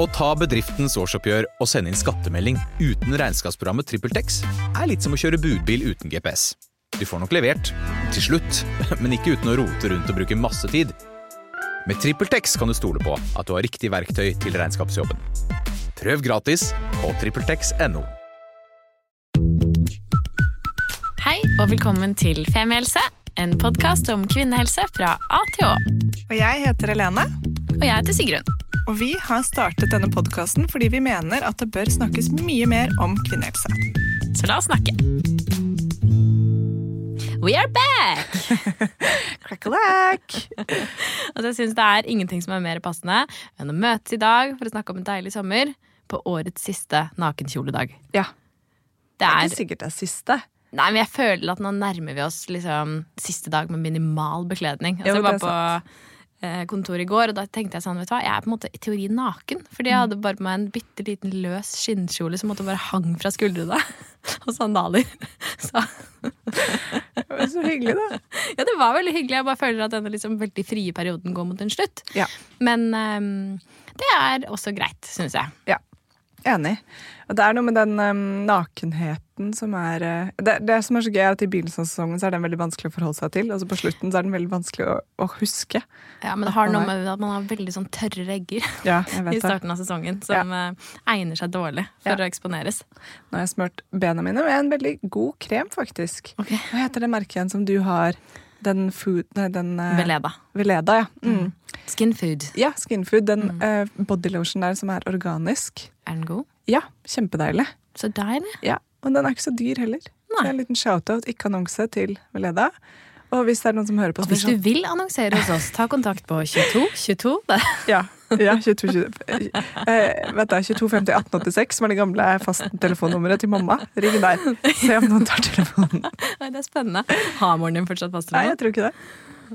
Å ta bedriftens årsoppgjør og sende inn skattemelding uten regnskapsprogrammet TrippelTex er litt som å kjøre budbil uten GPS. Du får nok levert, til slutt, men ikke uten å rote rundt og bruke masse tid. Med TrippelTex kan du stole på at du har riktig verktøy til regnskapsjobben. Prøv gratis på TrippelTex.no. Hei og velkommen til Femihelse, en podkast om kvinnehelse fra A til Å. Og jeg heter Helene, Og jeg heter Sigrun. og vi har startet denne podkasten fordi vi mener at det bør snakkes mye mer om kvinnehelse. Så la oss snakke. We are back! Krakalak! Altså, jeg syns det er ingenting som er mer passende enn å møtes i dag for å snakke om en deilig sommer på årets siste nakenkjoledag. Ja, Det det er er ikke sikkert det er siste. Nei, men jeg føler at nå nærmer vi oss liksom siste dag med minimal bekledning. Altså, Jo, det er på eh, kontoret i går, og da tenkte jeg sånn, vet du hva, jeg er på en måte i teori naken. Fordi jeg hadde bare på meg en bitte liten løs skinnkjole som måtte bare hang fra skuldrene. og sandaler. Så Det var så hyggelig, da. ja, det var veldig hyggelig. Jeg bare føler at denne liksom veldig frie perioden går mot en slutt. Ja. Men um, det er også greit, syns jeg. Ja, enig. Og det er noe med den um, nakenheten som er uh, det, det som er så gøy, er at i begynnelsen av så er den veldig vanskelig å forholde seg til. Og så på slutten så er den veldig vanskelig å, å huske. Ja, Men det har noe med at man har veldig sånn tørre regger Ja, i starten av sesongen, som eh, egner seg dårlig for Ja. å eksponeres. Nå har jeg smurt bena mine med en veldig god krem, faktisk. Okay. Hva heter det merket igjen som du har? Den food... Nei, den uh, Veleda. Veleda, ja. Mm. Skin food. Ja, skin food. Den Mm. uh, bodylotion der som er organisk. Er den god? Ja, kjempedeilig. Så deilig. Ja, Og den er ikke så dyr heller. Nei. Så en liten shout-out, ikke annonse, til Veleda. Og hvis det er noen som hører på Og hvis du vil annonsere hos oss, ta kontakt på 22 22. Sånn- Ja, ja 22, 20, eh, vet du, 22 50 1886, som er det gamle fasttelefonnummeret til mamma. Ring der. Se om noen tar telefonen. Nei, det er spennende. Har moren din fortsatt Nei, jeg tror ikke det.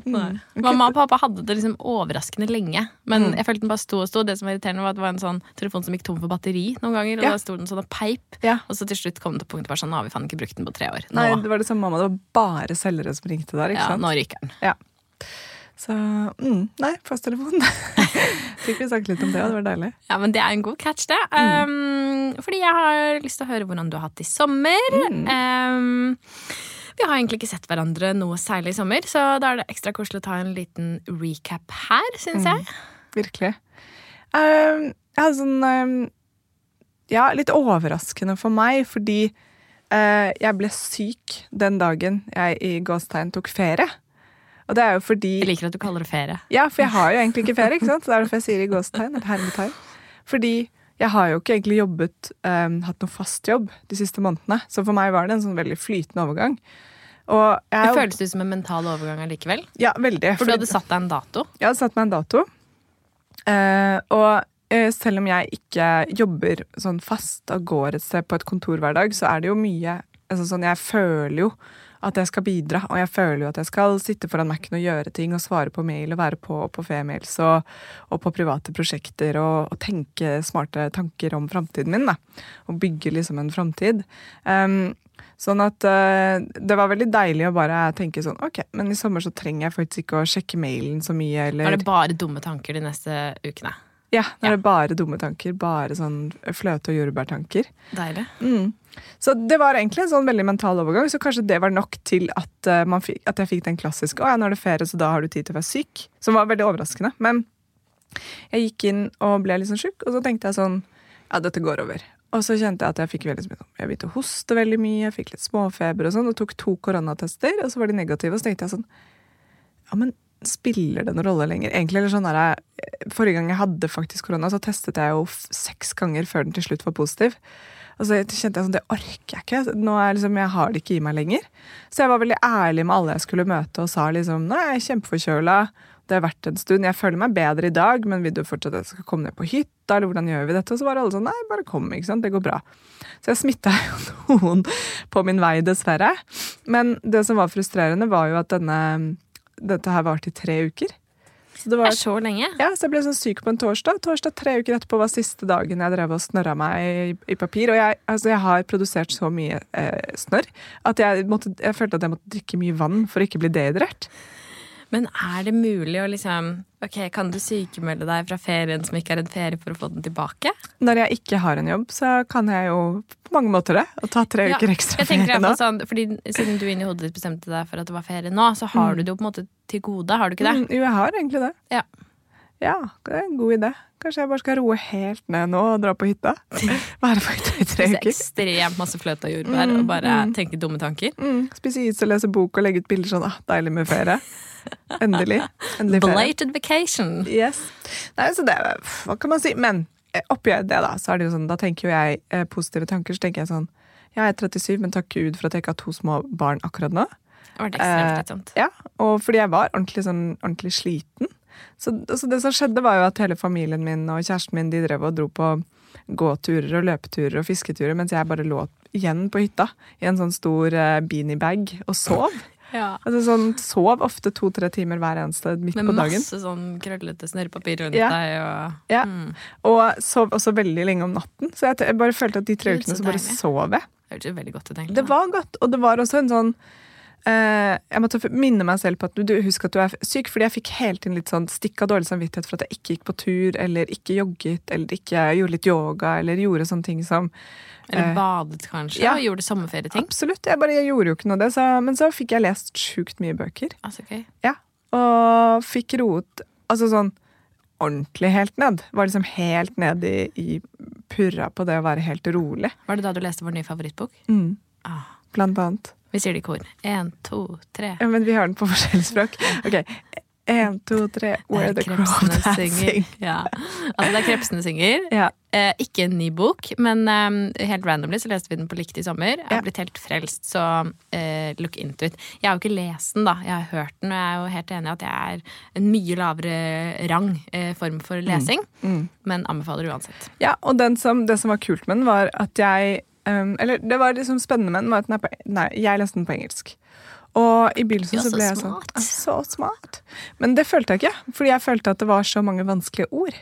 Mm. Mamma og pappa hadde det liksom overraskende lenge. Men Mm. jeg følte den bare sto og sto. Det som var irriterende var at det var en sånn telefon som gikk tom for batteri noen ganger. Og Ja. da sto den sånn og peip. Ja. Og så til slutt kom det punktet bare sånn, nå har vi faen ikke brukt den på tre år. Nå, Nei, det var det samme mamma. Det var bare selgere som ringte der. ikke ja, sant? nå ryker den. Så mm, nei, fasttelefonen. Fikk vi sagt litt om det, og det var deilig. Ja, men det er en god catch, det. Um, fordi jeg har lyst til å høre hvordan du har hatt det i sommer. Mm. Um, vi har egentlig ikke sett hverandre noe særlig i sommer, så da er det ekstra koselig å ta en liten recap her, syns jeg. Virkelig. Um, jeg hadde sånn um, Ja, litt overraskende for meg, fordi uh, jeg ble syk den dagen jeg i gåstegn tok ferie. Og det er jo fordi Jeg liker at du kaller det ferie. Ja, for jeg har jo egentlig ikke ferie, ikke sant? Så det er derfor jeg sier i gåstegn, eller hermetegn. Fordi jeg har jo ikke egentlig jobbet, um, hatt noe fast jobb de siste månedene. Så for meg var det en sånn veldig flytende overgang. Og jeg Det føles ut som en mental overgang allikevel. Ja, veldig. For du hadde satt deg en dato. Jeg hadde satt meg en dato. Uh, og uh, selv om jeg ikke jobber sånn fast og går et sted på et kontor hver dag, så er det jo mye altså sånn, Jeg føler jo at jeg skal bidra, og jeg føler jo at jeg skal sitte foran Mac-en og gjøre ting og svare på mail og være på på Femails og, og på private prosjekter og, og tenke smarte tanker om framtiden min. Da. Og bygge liksom en framtid. Um, Sånn at uh, det var veldig deilig å bare tenke sånn Ok, men i sommer så trenger jeg faktisk ikke å sjekke mailen så mye, eller Var det bare dumme tanker de neste ukene? Ja, når er det bare dumme tanker. Bare sånn fløte- og jordbærtanker. Deilig. Mm. Så det var egentlig en sånn veldig mental overgang, så kanskje det var nok til at, eh, man fikk, at jeg fikk den klassiske 'Å ja, nå er det ferie, så da har du tid til å være syk'. Som var veldig overraskende. Men jeg gikk inn og ble litt sånn sjuk, og så tenkte jeg sånn Ja, dette går over. Og så kjente jeg at jeg fikk veldig mye Jeg begynte å hoste veldig mye, jeg fikk litt småfeber og sånn, og tok to koronatester, og så var de negative, og så tenkte jeg sånn Ja, men spiller det noen rolle lenger? Egentlig, eller sånn der, Forrige gang jeg hadde faktisk korona, så testet jeg jo seks ganger før den til slutt var positiv. Og så kjente jeg sånn, det orker jeg ikke. Nå er liksom, Jeg har det ikke i meg lenger. Så jeg var veldig ærlig med alle jeg skulle møte, og sa liksom Nå er kjempeforkjøla. Det har vært en stund. Jeg føler meg bedre i dag, men vil du fortsatt at jeg skal komme ned på hytta? Eller hvordan gjør vi dette? Og så var alle sånn Nei, bare kom. ikke sant? Det går bra. Så jeg smitta noen på min vei, dessverre. Men det som var frustrerende, var jo at denne, dette her varte i tre uker. Så det var er så lenge. ja, så jeg ble sånn syk på en torsdag. Torsdag tre uker etterpå var siste dagen jeg drev og snørra meg i, i papir. Og jeg, altså, jeg har produsert så mye eh, snørr at jeg, måtte, jeg følte at jeg måtte drikke mye vann for å ikke bli dehydrert. Men er det mulig å liksom Ok, kan du sykemelde deg fra ferien som ikke er en ferie, for å få den tilbake? Når jeg ikke har en jobb, så kan jeg jo på mange måter det. Og ta tre Ja, uker ekstra Jeg ferie nå. sånn, fordi Siden du inni hodet ditt bestemte deg for at det var ferie nå, så har du det jo på en måte til gode, har du ikke det? Mm, jo, jeg har egentlig det. Ja. Ja, det er en god idé. Kanskje jeg bare skal roe helt ned nå og dra på hytta. Være på hytta i tre Spise uker. ekstremt masse fløte og jordbær og bare tenke dumme tanker. Mm, spise is og lese bok og legge ut bilder sånn. Ah, deilig med ferie. Endelig. Endelig ferie. Belated vacation. Yes. Nei, så det, hva kan man si? Men eh, oppi det, da, så er det jo sånn, da tenker jo jeg eh, positive tanker. Så tenker jeg sånn Ja, jeg er 37, men takk Gud for at jeg ikke har to små barn akkurat nå. Det var ekstremt Eh. Ja, og fordi jeg var ordentlig, sånn, ordentlig sliten. Så, så det som skjedde, var jo at hele familien min og kjæresten min de drev og dro på gåturer og løpeturer og fisketurer, mens jeg bare lå igjen på hytta i en sånn stor uh, beaniebag og sov. Ja. Altså sånn, Sov ofte to-tre timer hver eneste midt Med på dagen. Med masse sånn krøllete snørrepapir rundt Ja. deg og Ja. mm. Og sov også veldig lenge om natten. Så jeg, jeg bare følte at de tre ukene så så bare sov jeg. Det. Det var godt, og det var også en sånn eh, Jeg måtte minne meg selv på at du, husk at du er syk, fordi jeg fikk hele tiden litt sånn stikk av dårlig samvittighet for at jeg ikke gikk på tur, eller ikke jogget, eller ikke gjorde litt yoga, eller gjorde sånne ting som Eller eh, badet, kanskje, ja. og gjorde sommerferieting. Absolutt. Jeg, bare, jeg gjorde jo ikke noe av det, så, men så fikk jeg lest sjukt mye bøker. Altså, ok. Og fikk roet altså sånn ordentlig helt ned. Var liksom helt ned i, i purra på det å være helt rolig. Var det da du leste vår nye favorittbok? Mm. Ah. Blant annet. Vi sier det i kor. Én, to, tre. Ja, men vi har den på forskjellig språk. Ok, Én, to, tre, where the crow krepsene dancing. synger. Ja. Altså, det er Krepsene synger. Ja. Eh, ikke en ny bok, men eh, helt randomly så leste vi den på likt i sommer. Jeg har Ja. blitt helt frelst, så eh, look into it. Jeg har jo ikke lest den, da. Jeg har hørt den, og jeg er jo helt enig i at jeg er en mye lavere rang eh, form for lesing. Mm. Men anbefaler uansett. Ja, og den som, det som var kult med den, var at jeg um, Eller det var liksom spennende med den, var at den er på, nei, jeg leste den på engelsk. Og i begynnelsen så, så ble jeg sånn smart. «Ah, Så smart. Men det følte jeg ikke, fordi jeg følte at det var så mange vanskelige ord.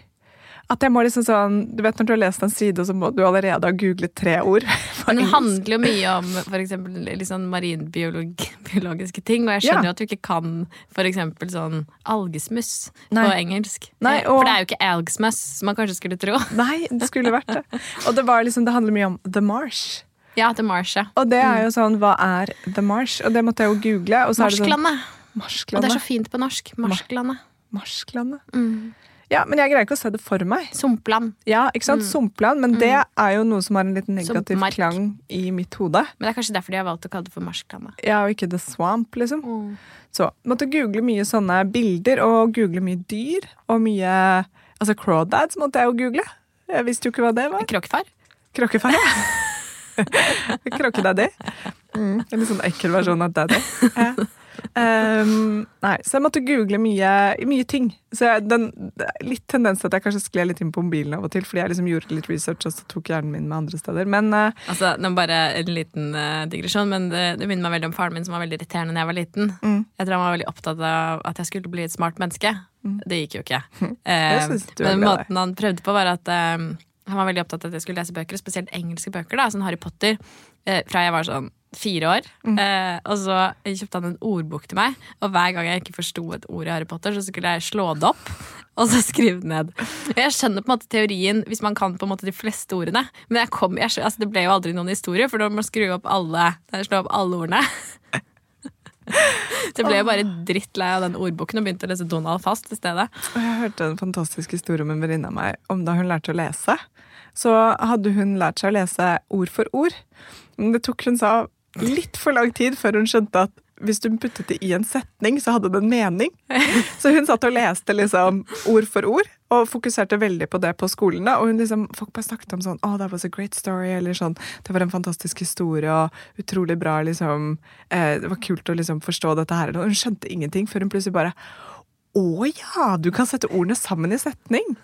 At jeg må liksom sånn Du vet når du har lest en side, så må du allerede ha googlet tre ord. Men den handler jo mye om eksempel, litt sånn marinbiologiske ting, og jeg skjønner Ja. jo at du ikke kan eksempel sånn algesmus Nei. på engelsk. Nei, og- For det er jo ikke algsmuss, som man kanskje skulle tro. Nei, det skulle vært det. Og det var liksom, det handler mye om The Marsh. Ja, The Marsh, ja. Og det er jo sånn, hva er The Marsh? Og det måtte jeg jo google. Og så er det sånn, Marsklandet. Og det er så fint på norsk. Marsklandet. Marsklandet. Mm. Ja, men jeg greier ikke å se det for meg. Sumpland. Ja, ikke sant? Sumpland, men det er jo noe som har en litt negativ Sumpmark. klang i mitt hode. Men det er kanskje derfor de har valgt å kalle det for Marsklandet. Ja, og ikke The Swamp, liksom. Så måtte google mye sånne bilder, og google mye dyr, og mye Altså Crawdads måtte jeg jo google. Jeg visste jo ikke hva det var. Kråkefar. Kråkefar, ja. Kråkedaddy. Mm, en litt sånn ekkel versjon av daddy. Ja. Um, nei, så jeg måtte google mye, mye ting. Så jeg, den, litt tendens til at jeg kanskje skled litt inn på mobilen av og til, fordi jeg liksom gjorde litt research, og så tok hjernen min med andre steder. Men uh, Altså, nå bare en liten uh, digresjon, men det, det minner meg veldig om faren min som var veldig irriterende da jeg var liten. Mm. Jeg tror han var veldig opptatt av at jeg skulle bli et smart menneske. Det gikk jo ikke. Mm. Er men måten han prøvde på, var at han var veldig opptatt av at jeg skulle lese bøker, spesielt engelske bøker, da, sånn Harry Potter, fra jeg var sånn fire år. Mm. Eh, og så kjøpte han en ordbok til meg, og hver gang jeg ikke forsto et ord i Harry Potter, så skulle jeg slå det opp. Og så skrive det ned. Og Jeg skjønner på en måte teorien hvis man kan på en måte de fleste ordene. Men kom, jeg, altså, det ble jo aldri noen historie, for da må man skru opp alle, slå opp alle ordene. Så jeg ble jo bare drittlei av den ordboken og begynte å lese Donald fast i stedet. Jeg hørte en fantastisk historie om en venninne av meg om da hun lærte å lese. Så hadde hun lært seg å lese ord for ord. Men det tok hun sa litt for lang tid før hun skjønte at hvis du puttet det i en setning, så hadde det en mening. Så hun satt og leste liksom ord for ord, og fokuserte veldig på det på skolen. da, Og hun liksom, folk bare snakket om sånn oh, that was a great story, eller sånn det var en fantastisk historie, og utrolig bra, liksom. Eh, det var kult å liksom forstå dette her. Og hun skjønte ingenting før hun plutselig bare å ja, du kan sette ordene sammen i setning!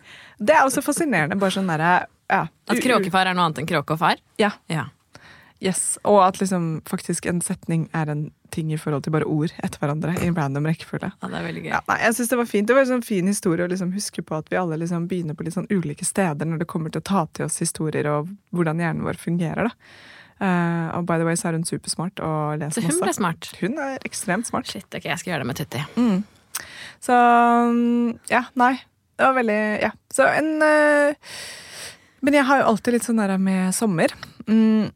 Det er også fascinerende. bare sånn der, ja, At kråkefar er noe annet enn kråke og far. Ja, Ja. Yes. Og at liksom faktisk en setning er en ting i forhold til bare ord etter hverandre. I en random rekkefølge. ja, det er veldig gøy. Ja, nei, jeg synes Det var fint. Det var en sånn fin historie å liksom huske på at vi alle liksom begynner på litt sånn ulike steder når det kommer til å ta til oss historier og hvordan hjernen vår fungerer. da. Uh, og by the way så er hun supersmart og Så leser hun ble smart. Hun er ekstremt smart. Shit, ok, jeg skal gjøre det med Tutti. Mm. Så mm, ja, nei. Det var veldig Ja. Så en uh, Men jeg har jo alltid litt sånn der med sommer. Mm,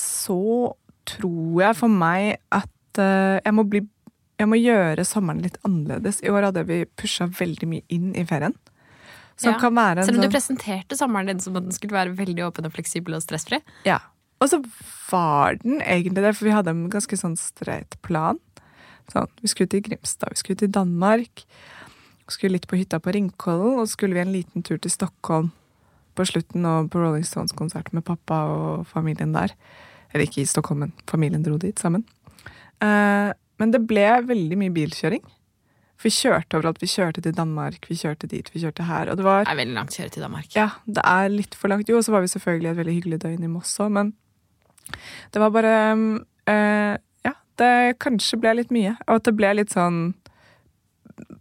så tror jeg for meg at uh, jeg må bli Jeg må gjøre sommeren litt annerledes. I år hadde vi pusha veldig mye inn i ferien. Som Ja. kan være en Selv om du sånn presenterte sommeren din som at den skulle være veldig åpen og fleksibel og stressfri. Ja. Og så var den egentlig det, for vi hadde en ganske sånn streit plan. Sånn, vi skulle til Grimstad, vi skulle til Danmark. Vi skulle litt på hytta på Ringkollen, og så skulle vi en liten tur til Stockholm på slutten og på Rolling Stones-konsert med pappa og familien der. Eller ikke i Stockholm, men familien dro dit sammen. Eh, men det ble veldig mye bilkjøring. For vi kjørte overalt. Vi kjørte til Danmark, vi kjørte dit, vi kjørte her. Og det var Det er veldig langt kjøre til Danmark. ja, det er litt for langt. Jo, og så var vi selvfølgelig et veldig hyggelig døgn i Moss òg, men det var bare eh, Ja, det kanskje ble litt mye. Og at det ble litt sånn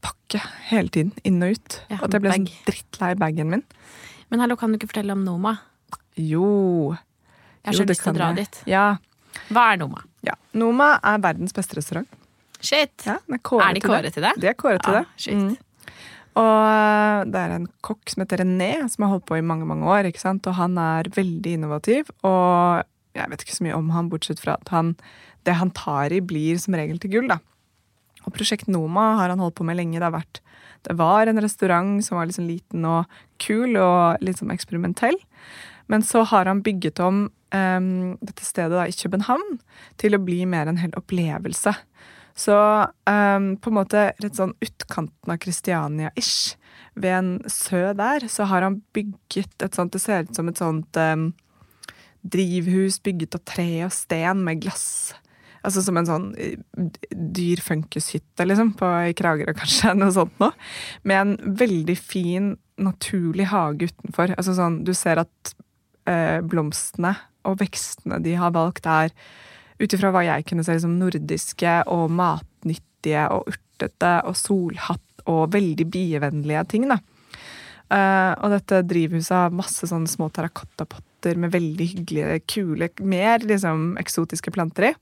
pakke hele tiden, inn og ut. Ja, og at jeg ble sånn bag. drittlei bagen min. Men hallo, kan du ikke fortelle om Noma? Jo. Jeg har så lyst til å dra jeg. dit. Ja. Hva er Noma? ja. Noma er verdens beste restaurant. Shit! Ja, er, er de kåret til det? De er kåret til Ah, det. shit. Mm. Og eh, det er en kokk som heter René, som har holdt på i mange mange år. Og han er veldig innovativ. Og jeg vet ikke så mye om han, bortsett fra at han, det han tar i, blir som regel til gull. da. Og Prosjekt Noma har han holdt på med lenge. Det, har vært, det var en restaurant som var liksom liten og kul og litt sånn eksperimentell. Men så har han bygget om em, dette stedet da, i København til å bli mer en hel opplevelse. Så um, på en måte rett sånn utkanten av Kristiania-ish, ved en sø der, så har han bygget et sånt Det ser ut som et sånt um, drivhus bygget av tre og sten med glass. Altså som en sånn eh, dyr funkishytte, liksom, på, i Kragerø kanskje, noe sånt noe. Med en veldig fin, naturlig hage utenfor. Altså sånn, du ser at eh, blomstene og vekstene de har valgt, er ut ifra hva jeg kunne se, liksom nordiske og matnyttige og urtete og solhatt og veldig bievennlige ting. da. Uh, og dette drivhuset har masse sånne små terrakottapotter med veldig hyggelige, kule, mer liksom eksotiske planter i.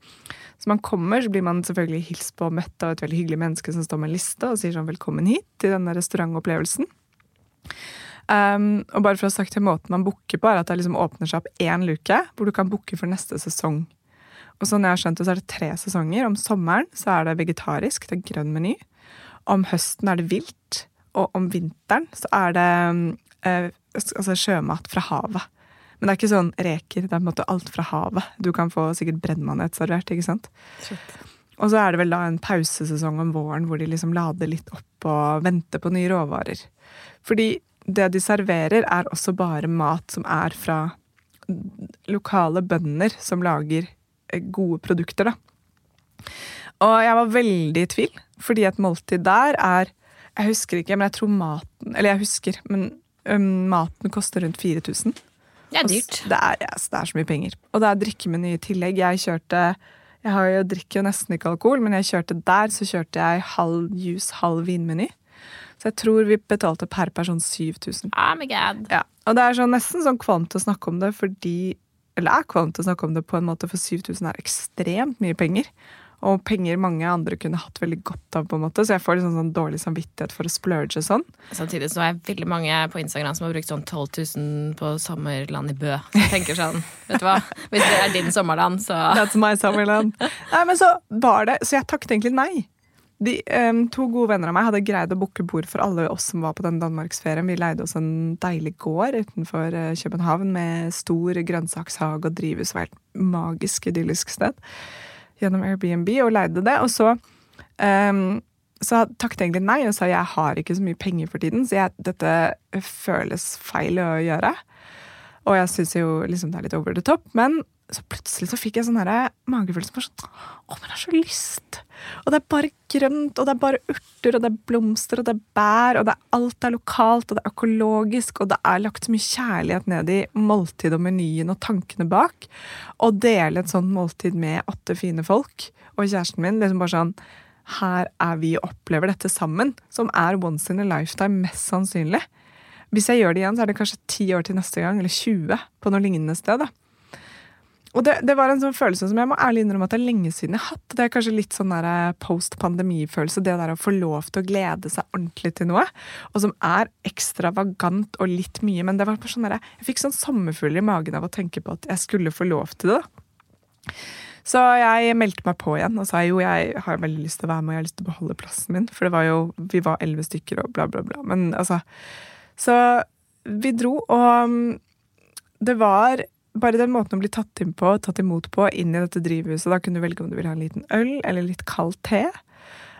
Så man kommer, så blir man selvfølgelig hilst på og møtt av et veldig hyggelig menneske som står med en liste og sier sånn 'velkommen hit til denne restaurantopplevelsen'. Um, og bare for å ha sagt til måten man booker på, er at det liksom åpner seg opp én luke hvor du kan booke for neste sesong. Og sånn jeg har skjønt det, så er det tre sesonger. Om sommeren så er det vegetarisk, det er grønn meny. Om høsten er det vilt. Og om vinteren så er det eh, altså sjømat fra havet. Men det er ikke sånn reker, det er på en måte alt fra havet. Du kan få sikkert brennmanet servert, ikke sant. Og så er det vel da en pausesesong om våren hvor de liksom lader litt opp og venter på nye råvarer. Fordi det de serverer, er også bare mat som er fra lokale bønder som lager eh, gode produkter, da. Og jeg var veldig i tvil, fordi et måltid der er Jeg husker ikke, men jeg tror maten Eller jeg husker, men um, maten koster rundt 4000. Det er dyrt. Det er, yes, det er så mye penger. Og det er drikkemeny i tillegg. Jeg kjørte Jeg har jo, drikker jo nesten ikke alkohol, men jeg kjørte der, så kjørte jeg halv juice, halv vinmeny. Så jeg tror vi betalte per person 7000. Oh my god. Ja. Og det er sånn, nesten sånn kvalmt å snakke om det, fordi Eller er kvalmt å snakke om det på en måte, for 7000 er ekstremt mye penger. Og penger mange andre kunne hatt veldig godt av, på en måte. Så jeg får liksom sånn, dårlig samvittighet for å splurge sånn. Samtidig så er jeg veldig mange på Instagram som har brukt sånn 12 000 på sommerland i Bø. Så jeg tenker sånn, vet du hva? Hvis det er din sommerland, så That's my summerland. Nei, men så var det Så jeg takket egentlig nei. De um, To gode venner av meg hadde greid å booke bord for alle oss som var på den danmarksferien. Vi leide oss en deilig gård utenfor eh, København med stor grønnsakshage og drivhus. Det var helt magisk idyllisk sted. Gjennom Airbnb, og leide det. Og så um, så takket jeg egentlig nei og sa jeg har ikke så mye penger for tiden, så jeg, dette føles feil å gjøre. Og jeg syns jo liksom det er litt over the top, men så plutselig så fikk jeg sånn magefølelse var sånn Å, men jeg har så lyst! Og det er bare grønt, og det er bare urter, og det er blomster, og det er bær, og det er, alt er lokalt, og det er økologisk, og det er lagt så mye kjærlighet ned i måltid og menyen og tankene bak. Å dele et sånt måltid med åtte fine folk og kjæresten min, liksom bare sånn Her er vi og opplever dette sammen, som er once in a lifetime, mest sannsynlig. Hvis jeg gjør det igjen, så er det kanskje ti år til neste gang, eller 20, på noe lignende sted. da. Og det, det var en sånn følelse som jeg må ærlig innrømme at det er lenge siden jeg har hatt. Det er kanskje litt sånn eh, post pandemi-følelse. Det der å få lov til å glede seg ordentlig til noe. Og som er ekstravagant og litt mye. Men det var sånn der, jeg fikk sånn sommerfugler i magen av å tenke på at jeg skulle få lov til det. Så jeg meldte meg på igjen og sa jo jeg har veldig lyst til å være med og jeg har lyst til å beholde plassen min. For det var jo, vi var elleve stykker og bla, bla, bla. Men altså Så vi dro, og mm, det var bare den måten å bli tatt inn på, tatt imot på, inn i dette drivhuset. Da kunne du velge om du ville ha en liten øl eller litt kald te.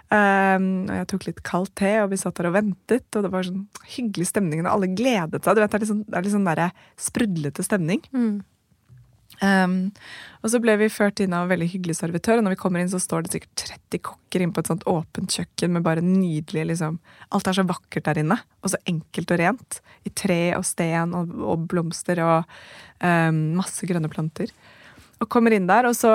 Um, og jeg tok litt kald te, og vi satt der og ventet, og det var sånn hyggelig stemning. Og alle gledet seg. Du vet, Det er litt sånn, sånn der sprudlete stemning. Mm. Um, og så ble vi ført inn av en veldig hyggelig servitør, og når vi kommer inn, så står det sikkert 30 kokker inn på et sånt åpent kjøkken med bare nydelig liksom Alt er så vakkert der inne, og så enkelt og rent. I tre og sten og, og blomster og um, masse grønne planter. Og kommer inn der, og så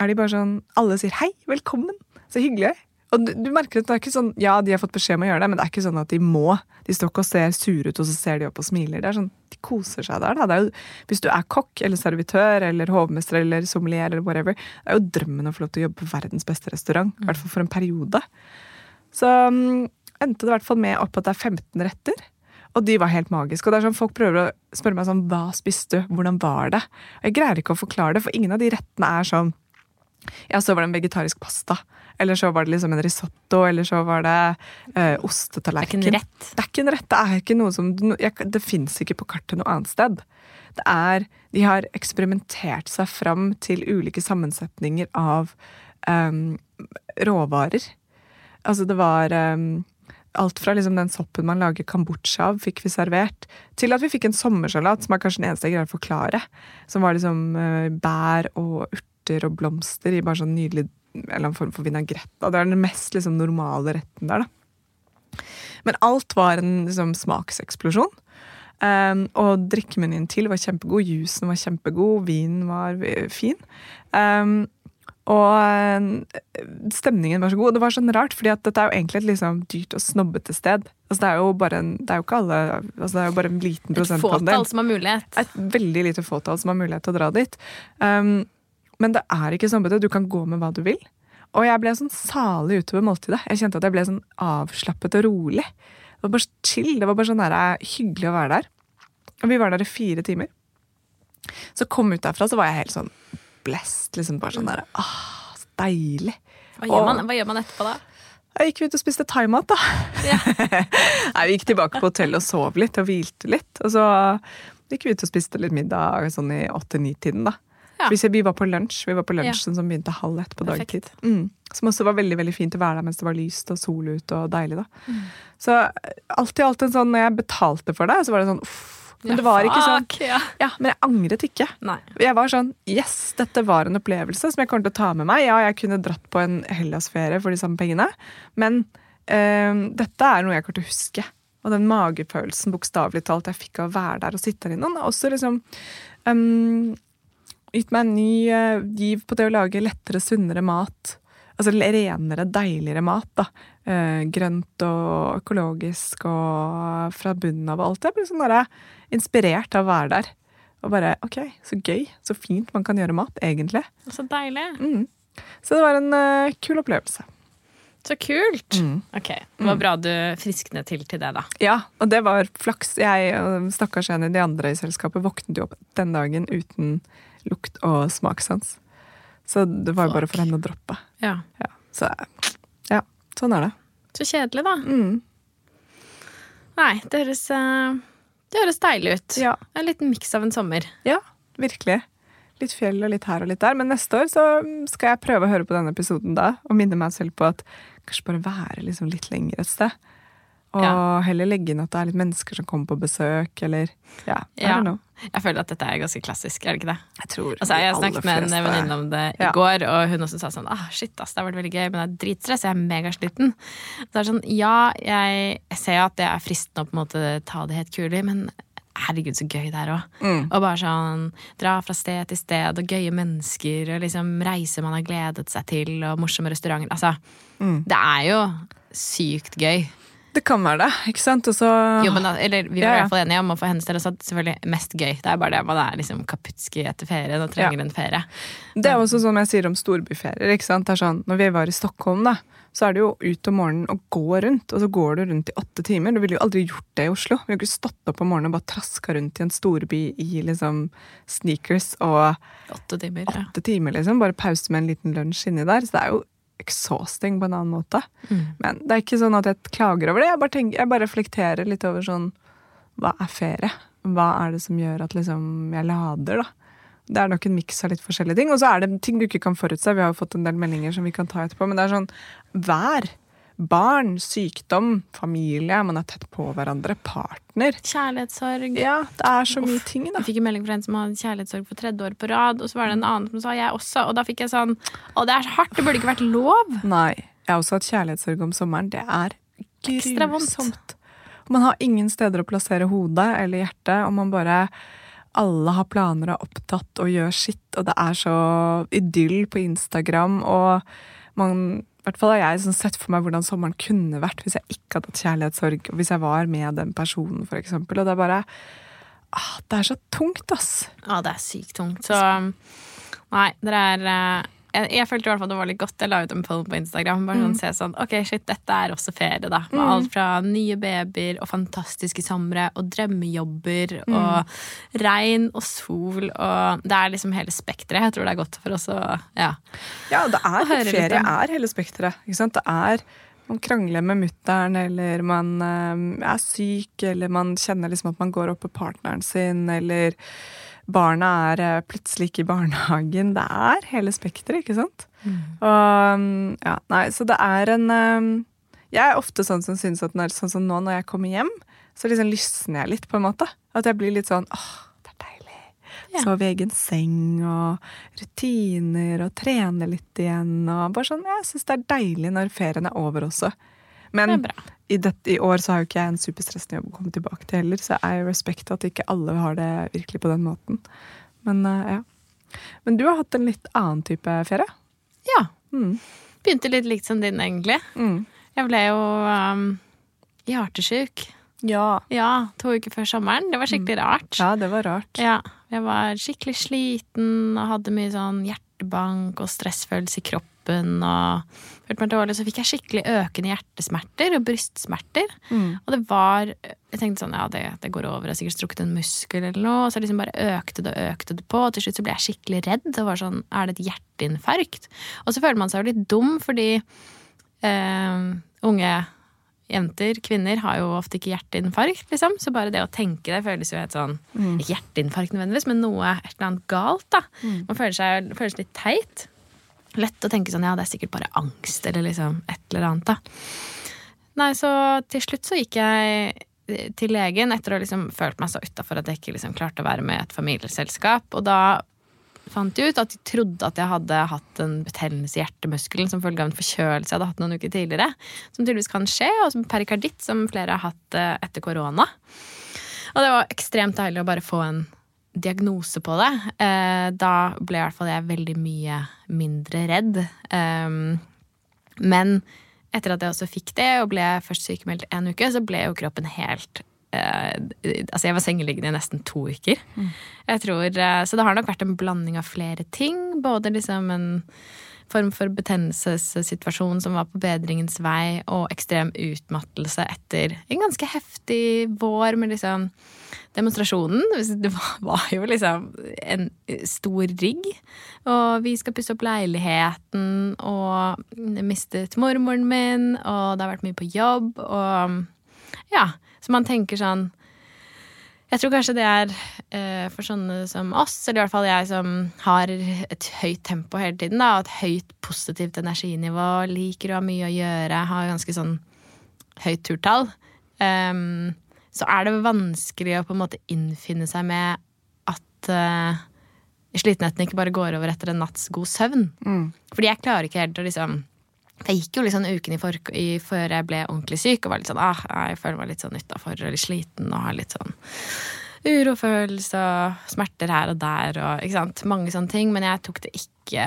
er de bare sånn Alle sier 'hei, velkommen', så hyggelig. Og du, merker at det er ikke sånn, Ja, de har fått beskjed om å gjøre det, men det er ikke sånn at de må. De står ikke og ser sure ut, og så ser de opp og smiler. Det er sånn, De koser seg der. er jo, hvis du er kokk eller servitør eller hovmester eller sommelier, eller whatever, det er jo drømmen å få lov til å jobbe på verdens beste restaurant. I hvert fall for en periode. Så um, endte det i hvert fall med opp at det er 15 retter. Og de var helt magiske. Og det er sånn, Folk prøver å spørre meg sånn Hva spiste du? Hvordan var det? Og jeg greier ikke å forklare det, for ingen av de rettene er sånn Ja, så var det en vegetarisk pasta. Eller så var det liksom en risotto, eller så var det eh, Det er ikke en rett. Det er ikke en rett. Det er ikke noe som jeg, Det fins ikke på kartet noe annet sted. Det er De har eksperimentert seg fram til ulike sammensetninger av um, råvarer. Altså, det var um, alt fra liksom den soppen man lager kambodsja av, fikk vi servert, til at vi fikk en sommersalat, som er kanskje den eneste jeg greier å forklare. Som var liksom uh, bær og urter og blomster i bare sånn nydelig eller en form for vinagrett. Det er den mest liksom, normale retten der, da. Men alt var en liksom, smakseksplosjon. Um, og drikkemenyen til var kjempegod, jusen var kjempegod, vinen var eh, fin. Um, og eh, stemningen var så god. Det var sånn rart, fordi dette er jo egentlig et liksom dyrt og snobbete sted. Altså, det er jo bare en, det er jo ikke alle, altså, det er jo bare en liten Et fåtall som har mulighet. et veldig lite fåtall som har mulighet til å dra dit. Um, men det er ikke snobbete. Du kan gå med hva du vil. Og jeg ble sånn salig utover måltidet. Jeg kjente at jeg ble sånn avslappet og rolig. Det var bare chill. Det var bare sånn der, hyggelig å være der. Og vi var der i fire timer. Så kom ut derfra, så var jeg helt sånn blessed. Liksom bare sånn der, ah, så deilig. Hva gjør, man, hva gjør man etterpå da? Jeg gikk ut og spiste thaimat, da. Ja. Nei, vi gikk tilbake på hotellet og sov litt og hvilte litt. Og så gikk vi ut og spiste litt middag sånn i åtte-ni-tiden, da. Ja. Vi, vi var på lunsj, vi var på Ja. lunsjen som begynte halv ett på dagtid. Mm. Som også var veldig veldig fint å være der mens det var lyst og sol ute og deilig. da. Mm. Så alt i alt en sånn, når jeg betalte for det, så var det sånn uff. Men det var ikke sånn ja. Ja, men jeg angret ikke. Nei. Jeg var sånn Yes, dette var en opplevelse som jeg kommer til å ta med meg. Ja, jeg kunne dratt på en Hellas-ferie for de samme pengene, men øh, dette er noe jeg kommer til å huske. Og den magefølelsen, bokstavelig talt, jeg fikk av å være der og sitte der inne. Også liksom um, gitt meg en ny uh, giv på det å lage lettere, sunnere mat. Altså renere, deiligere mat. da. Uh, grønt og økologisk og fra bunnen av alt. Jeg ble sånn der, inspirert av å være der. Og bare OK, så gøy. Så fint man kan gjøre mat, egentlig. Så deilig. Mm. Så det var en uh, kul opplevelse. Så kult. Mm. Ok, Det var bra du frisknet til til det, da. Ja, og det var flaks. Jeg og stakkars en av de andre i selskapet våknet jo opp den dagen uten lukt og smakssans. Så det var jo bare for henne å droppe. Ja. Ja. Så ja, sånn er det. Så kjedelig, da. Mm. Nei, det høres, eh, det høres deilig ut. Ja. En liten miks av en sommer. ja, virkelig. Litt fjell og litt her og litt der. Men neste år så skal jeg prøve å høre på denne episoden da, og minne meg selv på at kanskje bare være liksom litt lenger et sted. Og Ja. heller legge inn at det er litt mennesker som kommer på besøk, eller ja, Ja. Jeg føler at dette er ganske klassisk, er det ikke det? Jeg tror Altså, jeg snakket med en venninne om det i Ja. går, og hun også sa sånn ah, shit, ass, det har vært veldig gøy, men det er dritstress, jeg er megasliten. Så det er sånn, ja, jeg, jeg ser at det er fristende å på en måte ta det helt kulig, men herregud, så gøy det er òg. Mm. Og bare sånn dra fra sted til sted, og gøye mennesker, og liksom reiser man har gledet seg til, og morsomme restauranter. Altså, Mm. det er jo sykt gøy. Det kan være det, ikke sant? Også, Jo, men da, eller Vi var Ja, i hvert fall enige om å for hennes del også at selvfølgelig mest gøy. Det er bare det man er liksom kaputski etter ferien og trenger en ferie. Det er også som jeg sier om storbyferier. ikke sant? Det er sånn, når vi var i Stockholm, da, så er det jo ut om morgenen og gå rundt. Og så går du rundt i åtte timer. Du ville jo aldri gjort det i Oslo. Vi har ikke stått opp om morgenen og bare traska rundt i en storby i liksom sneakers og Åtte timer. Ja. åtte timer, liksom. Bare pause med en liten lunsj inni der. Så det er jo exhausting på en annen måte. Mm. Men det er ikke sånn at jeg klager over det. Jeg bare, tenker, jeg bare reflekterer litt over sånn Hva er ferie? Hva er det som gjør at liksom jeg lader, da? Det er nok en miks av litt forskjellige ting. Og så er det ting du ikke kan forutse. Vi har jo fått en del meldinger som vi kan ta etterpå. Men det er sånn vær, barn, sykdom, familie, man er tett på hverandre, partner. Kjærlighetssorg. Ja, det er så mye ting, da. Jeg fikk en melding fra en som hadde kjærlighetssorg for tredje år på rad, og så var det en annen som sa jeg også, og da fikk jeg sånn Å, det er så hardt, det burde ikke vært lov! Nei. Jeg har også hatt kjærlighetssorg om sommeren. Det er grusomt. Man har ingen steder å plassere hodet eller hjertet, og man bare alle har planer og er opptatt og gjør sitt, og det er så idyll på Instagram, og man hvert fall har jeg sånn sett for meg hvordan sommeren kunne vært hvis jeg ikke hadde hatt kjærlighetssorg, og hvis jeg var med den personen, for eksempel. Og det er bare ah, Det er så tungt, ass. Ja, det er sykt tungt. Så nei, dere er eh, jeg, jeg følte i hvert fall det var litt godt. Jeg la ut en poll på Instagram. Bare sånn, se sånn, ok, shit, Dette er også ferie, da. Med alt fra nye babyer og fantastiske somre og drømmejobber og regn og sol og Det er liksom hele spekteret. Jeg tror det er godt for oss å ja. Ja, det er, ferie er hele spekteret. Det er man krangler med mutter'n, eller man eh, er syk, eller man kjenner liksom at man går opp på partneren sin, eller barna er eh, plutselig ikke i barnehagen. Det er hele spekteret, ikke sant? Og mm, ja, nei, så det er en eh, Jeg er ofte sånn som syns at når, sånn som nå når jeg kommer hjem, så liksom lysner jeg litt, på en måte. At jeg blir litt sånn åh, det er deilig. Ja. Sove i egen seng og rutiner og trene litt igjen. Og bare sånn, Jeg syns det er deilig når ferien er over også. Men Det i, dette, i år så har jo ikke jeg en superstressende jobb å komme tilbake til heller, så jeg respekter at ikke alle har det virkelig på den måten. Men eh, ja. Men du har hatt en litt annen type ferie? ja. Mm. Begynte litt likt som din, egentlig. Mm. Jeg ble jo um, hjertesjuk. Ja. Ja, to uker før sommeren. Det var skikkelig rart. ja, det var rart. Ja, jeg var skikkelig sliten og hadde mye sånn hjertebank og stressfølelse i kroppen. Og dårlig, så fikk jeg skikkelig økende hjertesmerter og brystsmerter. Mm. Og det var Jeg tenkte sånn, ja, det, det går over. Jeg har sikkert strukket en muskel eller noe. Og så liksom bare økte det og økte det på. Og til slutt så ble jeg skikkelig redd. Det var sånn, Er det et hjerteinfarkt? Og så føler man seg jo litt dum, fordi eh, unge jenter, kvinner, har jo ofte ikke hjerteinfarkt, liksom. Så bare det å tenke det føles jo helt sånn Ikke hjerteinfarkt nødvendigvis, men noe et eller annet galt, da. Man føler seg føles litt teit. Lett å tenke sånn ja, det er sikkert bare angst, eller liksom et eller annet, da. Nei, så til slutt så gikk jeg til legen etter å liksom følt meg så utafor at jeg ikke liksom klarte å være med i et familieselskap. Og da fant jeg ut at de trodde at jeg hadde hatt en betennelse i hjertemuskelen som følge av en forkjølelse jeg hadde hatt noen uker tidligere. Som tydeligvis kan skje, og som perikarditt, som flere har hatt eh, etter korona. Og det var ekstremt deilig å bare få en diagnose på det. Eh, da ble i hvert fall jeg veldig mye mindre redd. Um, men etter at jeg også fikk det, og ble først sykemeldt en uke, så ble jo kroppen helt eh, Altså, jeg var sengeliggende i nesten to uker. Jeg tror, eh, så det har nok vært en blanding av flere ting. Både liksom en form for betennelsessituasjon som var på bedringens vei, og ekstrem utmattelse etter en ganske heftig vår med liksom demonstrasjonen. Det var, jo liksom en stor rigg. Og vi skal pusse opp leiligheten, og mistet mormoren min, og det har vært mye på jobb, og ja. Så man tenker sånn jeg tror kanskje det er eh, for sånne som oss, eller i hvert fall jeg som har et høyt tempo hele tiden, da, og et høyt positivt energinivå, liker å ha mye å gjøre, har ganske sånn høyt turtall, um, så er det vanskelig å på en måte innfinne seg med at uh, slitenheten ikke bare går over etter en natts god søvn. Mm. Fordi jeg klarer ikke helt å liksom Jeg gikk jo litt sånn uken i for, i, før jeg ble ordentlig syk og var litt sånn ah, jeg føler meg litt sånn utafor og litt sliten og har litt sånn urofølelse og smerter her og der og ikke sant. Mange sånne ting. Men jeg tok det ikke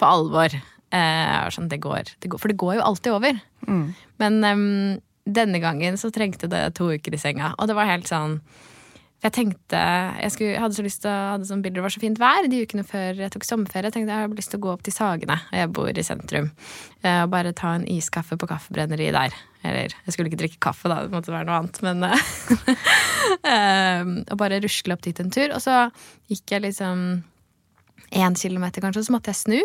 på alvor. Eh, sånn, det går, det går, for det går jo alltid over. Mm. Men um, denne gangen så trengte det to uker i senga. Og det var helt sånn jeg tenkte, jeg, skulle, jeg hadde så lyst til å hadde sånn bilder, det var så fint vær de ukene før jeg tok sommerferie. Jeg tenkte jeg hadde lyst til å gå opp til Sagene, og jeg bor i sentrum, eh, og bare ta en iskaffe på kaffebrenneriet der. Eller jeg skulle ikke drikke kaffe, da, det måtte være noe annet, men eh, Og bare rusle opp dit en tur. Og så gikk jeg liksom én kilometer, kanskje, og så måtte jeg snu.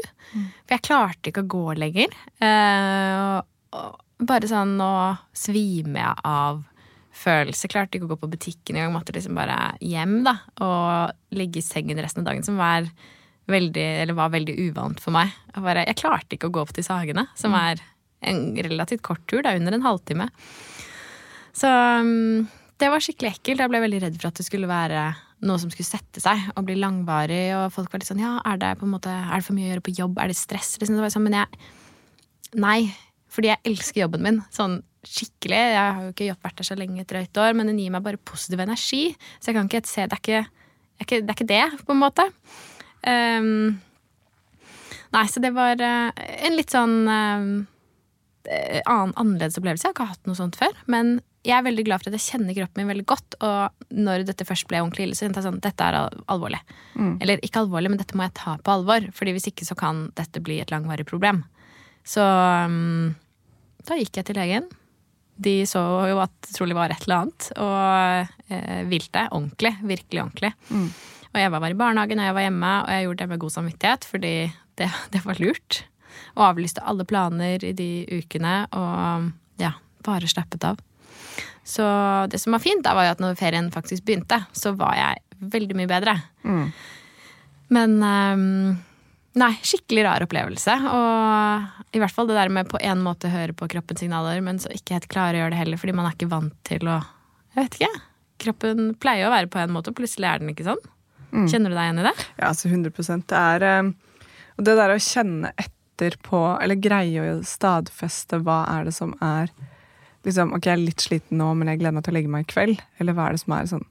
For jeg klarte ikke å gå lenger. Eh, og bare sånn Nå svimer jeg av følelse. Klarte ikke å gå på butikken engang. Måtte liksom bare hjem da, og ligge i sengen resten av dagen, som var veldig, eller var veldig uvant for meg. Jeg, bare, jeg klarte ikke å gå opp til Sagene, som er en relativt kort tur. Er under en halvtime. Så um, det var skikkelig ekkelt. Jeg ble veldig redd for at det skulle være noe som skulle sette seg og bli langvarig. Og folk var litt sånn ja, er det, på en måte, er det for mye å gjøre på jobb? Er det stress? Liksom. Det var sånn, men jeg Nei. Fordi jeg elsker jobben min. Sånn skikkelig. Jeg har jo ikke vært der så lenge, et drøyt år, men den gir meg bare positiv energi. Så jeg kan ikke se Det er ikke, det er ikke det, på en måte. Um, nei, så det var uh, en litt sånn um, annen, annerledes opplevelse. Jeg har ikke hatt noe sånt før. Men jeg er veldig glad for at jeg kjenner kroppen min veldig godt. Og når dette først ble ordentlig ille, så kjente jeg sånn dette er alvorlig. Mm. Eller ikke alvorlig, men dette må jeg ta på alvor. Fordi hvis ikke så kan dette bli et langvarig problem. Så um, da gikk jeg til legen. De så jo at det trolig var et eller annet, og eh, vilte ordentlig. Virkelig ordentlig. Mm. Og jeg var i barnehagen, og jeg var hjemme, og jeg gjorde det med god samvittighet, fordi det, det var lurt. Og avlyste alle planer i de ukene, og ja, bare slappet av. Så det som var fint, da var jo at når ferien faktisk begynte, så var jeg veldig mye bedre. Mm. Men um, Nei, skikkelig rar opplevelse. Og i hvert fall det der med på en måte høre på kroppens signaler, men så ikke helt klare å gjøre det heller, fordi man er ikke vant til å Jeg vet ikke. Kroppen pleier å være på en måte, og plutselig er den ikke sånn. Mm. Kjenner du deg igjen i det? Ja, altså 100% Det er eh, Og det der å kjenne etter på, eller greie å stadfeste hva er det som er liksom, Ok, jeg er litt sliten nå, men jeg gleder meg til å legge meg i kveld. Eller hva er det som er sånn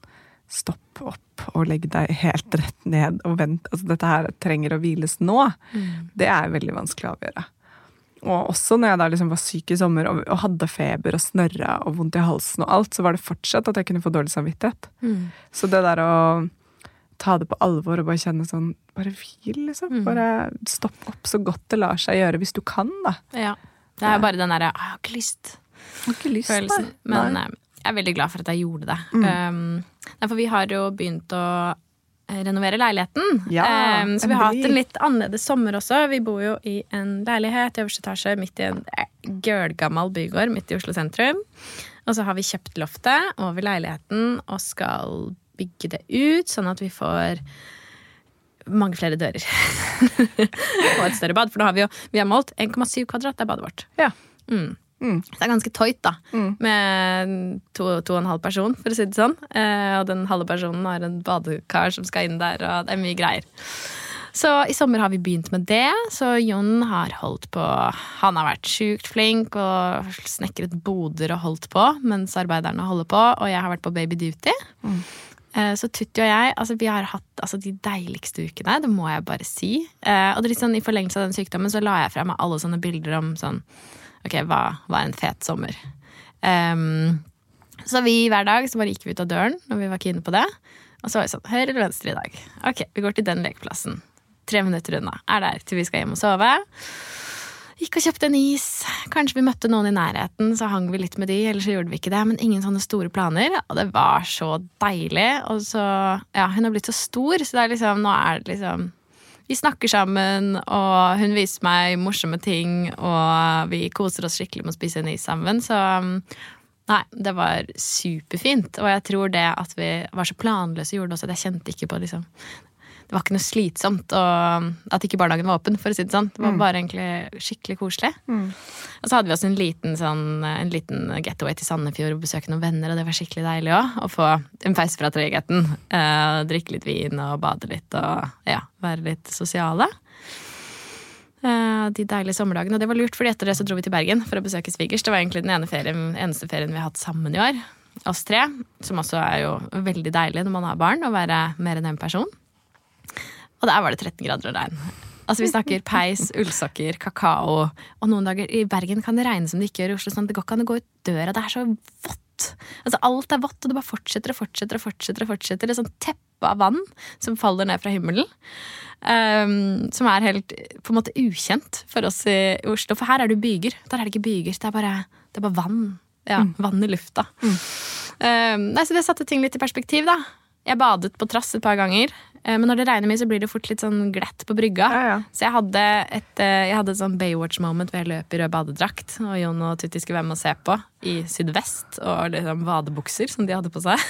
Stopp opp og legg deg helt rett ned og vent. Altså, dette her trenger å hviles nå. Mm. Det er veldig vanskelig å avgjøre. Og også når jeg da liksom var syk i sommer og, og hadde feber og snørra og vondt i halsen og alt, så var det fortsatt at jeg kunne få dårlig samvittighet. Mm. Så det der å ta det på alvor og bare kjenne sånn Bare hvil, liksom. Mm. Bare stopp opp så godt det lar seg gjøre, hvis du kan, da. Ja. Det er bare den derre 'jeg har ikke lyst'. Har ikke lyst, Følelsen. Men nei. Jeg er veldig glad for at jeg gjorde det. Mm. Um, for vi har jo begynt å eh, renovere leiligheten. Ja, um, så vi har hatt en litt annerledes sommer også. Vi bor jo i en leilighet i øverste etasje midt i en eh, gølgammel bygård midt i Oslo sentrum. Og så har vi kjøpt loftet over leiligheten og skal bygge det ut, sånn at vi får mange flere dører. og et større bad. For da har vi jo vi har målt 1,7 kvadrat, det er badet vårt. Ja. Mm. Mm. Så det er ganske tøyt, da. Mm. Med to, to, og en halv person, for å si det sånn. Eh, og den halve personen har en badekar som skal inn der, og det er mye greier. Så i sommer har vi begynt med det. Så Jon har holdt på Han har vært sjukt flink og snekret boder og holdt på mens arbeiderne holder på, og jeg har vært på baby duty. Mm. Eh, så Tutti og jeg altså vi har hatt altså, de deiligste ukene, det må jeg bare si. Eh, og det litt sånn, I forlengelse av den sykdommen så la jeg fra meg alle sånne bilder om sånn Ok, hva var en fet sommer? Um, så vi hver dag så bare gikk vi ut av døren når vi var kine på det. Og så var vi sånn Høyre eller venstre i dag? Ok, vi går til den lekeplassen. Tre minutter unna. Er der til vi skal hjem og sove. Gikk og kjøpte en is. Kanskje vi møtte noen i nærheten, så hang vi litt med de. Eller så gjorde vi ikke det. Men ingen sånne store planer. Og det var så deilig. Og så Ja, hun har blitt så stor, så det er liksom Nå er det liksom vi snakker sammen, og hun viser meg morsomme ting, og vi koser oss skikkelig med å spise en is sammen. Så nei, det var superfint. Og jeg tror det at vi var så planløse, gjorde også at jeg kjente ikke på liksom det var ikke noe slitsomt og at ikke barnehagen var åpen. for å si Det sånn. Det var mm. bare egentlig skikkelig koselig. Mm. Og så hadde vi også en liten, sånn, en liten getaway til Sandefjord og besøke noen venner, og det var skikkelig deilig òg. Å få en pause fra tregheten. Eh, drikke litt vin og bade litt og ja, være litt sosiale. Eh, de deilige sommerdagene. Og det var lurt, fordi etter det så dro vi til Bergen for å besøke svigers. Det var egentlig den ene ferien, eneste ferien vi har hatt sammen i år. Oss tre. Som også er jo veldig deilig når man har barn, å være mer enn én en person. Og der var det 13 grader og regn. Altså Vi snakker peis, ullsokker, kakao. Og noen dager i Bergen kan det regne som det ikke gjør i Oslo. Sånn, det går ikke an å gå ut døra. Det er så vått. Altså Alt er vått, og det bare fortsetter og fortsetter. og fortsetter og fortsetter Det er sånn teppe av vann som faller ned fra himmelen. Um, som er helt på en måte ukjent for oss i Oslo. For her er det byger. Der er det ikke byger. Det er bare, det er bare vann. Ja, Vann i lufta. Um, nei, så det satte ting litt i perspektiv, da. Jeg badet på trass et par ganger. Eh, Men når det regner mye, så blir det fort litt sånn glett på brygga. Ja, ja. Så jeg hadde et, eh, jeg hadde et sånn Baywatch-moment hvor jeg løp i rød badedrakt. Og Jon og Tutti skulle være med og se på i sydvest. Og liksom vadebukser som de hadde på seg.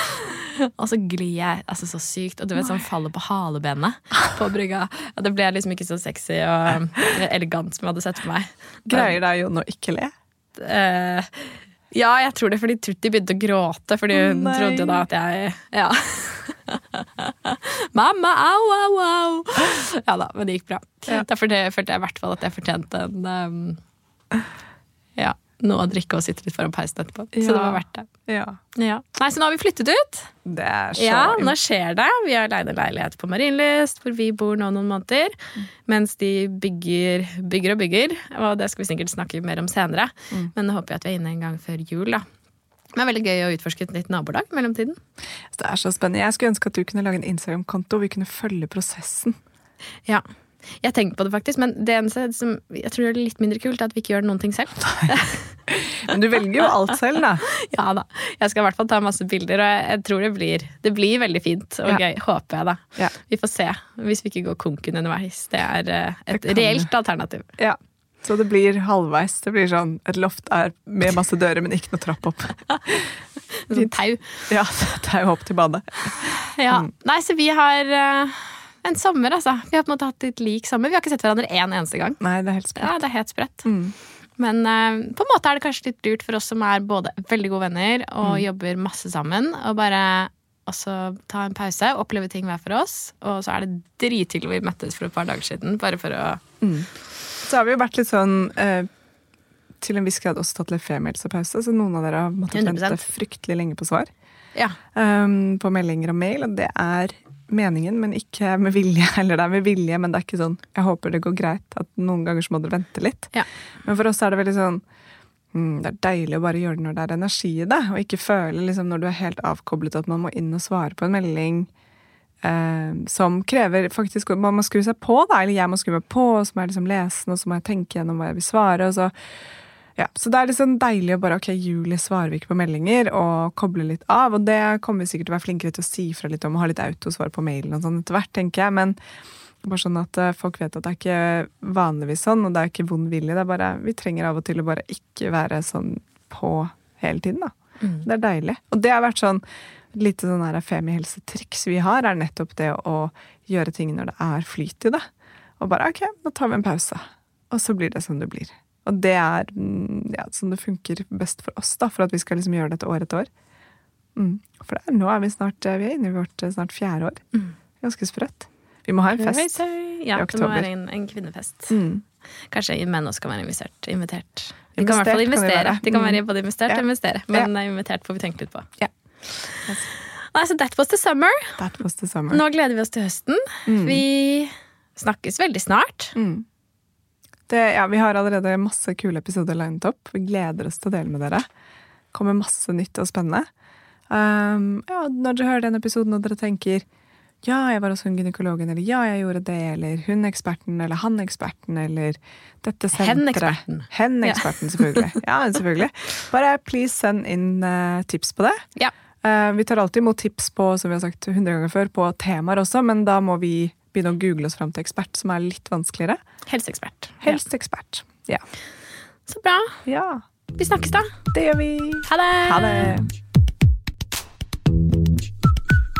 og så glir jeg altså så sykt. Og du vet sånn faller på halebenet på brygga. Og det ble liksom ikke så sexy og elegant som jeg hadde sett for meg. Greier da Jon å ikke le? Eh, ja, jeg tror det fordi Tutti begynte å gråte, fordi hun Nei. trodde da at jeg Ja. Mamma, au, au, au! Ja da, men det gikk bra. Ja. Derfor det, følte jeg i hvert fall at jeg fortjente en um, Ja, noe å drikke og sitte litt foran peisen etterpå. Så det var verdt det. Ja. Ja. Nei, Så nå har vi flyttet ut. Det er så Ja, nå skjer det. Vi har leid en leilighet på Marienlyst, hvor vi bor nå noen måneder. Mens de bygger, bygger og bygger. Og det skal vi sikkert snakke mer om senere. Men nå håper jeg at vi er inne en gang før jul, da. Det er veldig gøy å utforske et nytt nabolag i mellomtiden. Det er så spennende. Jeg skulle ønske at du kunne lage en Instagram-konto vi kunne følge prosessen. Ja. Jeg har tenkt på det faktisk, men det eneste som jeg tror er litt mindre kult, er at vi ikke gjør noen ting selv. Men du velger jo alt selv, da. Ja da. Jeg skal i hvert fall ta masse bilder, og jeg, tror det blir, det blir veldig fint og Ja. gøy. Håper jeg, da. Ja. Vi får se, hvis vi ikke går konken underveis. Det er eh, et Det reelt alternativ. Ja. Så det blir halvveis. Det blir sånn et loft er med masse dører, men ikke noe trapp opp. En sånn tau. Ja, er opp til badet. Ja. Mm. Nei, så vi har uh, en sommer, altså. Vi har på en måte hatt litt lik sommer. Vi har ikke sett hverandre én eneste gang. Nei, det er helt sprøtt. Ja, det er helt sprøtt. Mm. Men uh, på en måte er det kanskje litt lurt for oss som er både veldig gode venner og Mm. jobber masse sammen, og bare også ta en pause, oppleve ting hver for oss. Og så er det drithyggelig vi møttes for et par dager siden, bare for å Så har vi jo vært litt sånn eh, til en viss grad også tatt litt femihelsepause, så noen av dere har måttet 100%. vente fryktelig lenge på svar. Ja. um, på meldinger og mail, og det er meningen, men ikke med vilje. Eller det er med vilje, men det er ikke sånn Jeg håper det går greit. At noen ganger så må dere vente litt. Ja. Men for oss er det veldig sånn mm, Det er deilig å bare gjøre det når det er energi i det, og ikke føle liksom når du er helt avkoblet at man må inn og svare på en melding. Eh, som krever faktisk Man må skru seg på, da. Eller jeg må skru meg på, og så må jeg liksom lese den, og så må jeg tenke gjennom hva jeg vil svare. Og så ja, så det er liksom deilig å bare ok, Julie svarer vi ikke på meldinger, og koble litt av. Og det kommer vi sikkert til å være flinkere til å si fra litt om, og ha litt autosvar på mailen og sånn etter hvert, tenker jeg. Men bare sånn at eh, folk vet at det er ikke vanligvis sånn, og det er ikke vond vilje. Det er bare, vi trenger av og til å bare ikke være sånn på hele tiden, da. Det er deilig. Og det har vært sånn lite sånn her femihelsetriks vi har, er nettopp det å gjøre ting når det er flyt i det. Og bare ok, nå tar vi en pause. Og så blir det som det blir. Og det er mm, ja, sånn det funker best for oss, da, for at vi skal liksom gjøre dette år etter år. Mm. For det er, nå er vi snart eh, vi er inne i vårt eh, snart fjerde år. Ganske sprøtt. Vi må ha en fest. Ja, i det må være en, en kvinnefest. Mm. Kanskje menn også kan være invitert. invitert. De kan i hvert fall investere. De kan være Mm. både investert Ja. og investere. Men er invitert får vi tenke litt på. Ja. Nei, så that was the summer. That was the summer. Nå gleder vi oss til høsten. Vi snakkes veldig snart. Mm. Det, ja, vi har allerede masse kule episoder linet opp. Vi gleder oss til å dele med dere. kommer masse nytt og spennende. Um, ja, når dere hører den episoden og dere tenker ja, jeg var hos hun gynekologen, eller ja, jeg gjorde det, eller hun eksperten, eller han eksperten, eller dette senteret. Hen-eksperten. Hen-eksperten, selvfølgelig. Ja, selvfølgelig. Bare please send inn uh, tips på det. Ja. Eh, vi tar alltid imot tips på som vi har sagt 100 ganger før, på temaer også, men da må vi begynne å google oss fram til ekspert, som er litt vanskeligere. Helseekspert. Helseekspert. Ja. Så bra. ja. Vi snakkes da. Det gjør vi. Ha det. Ha det.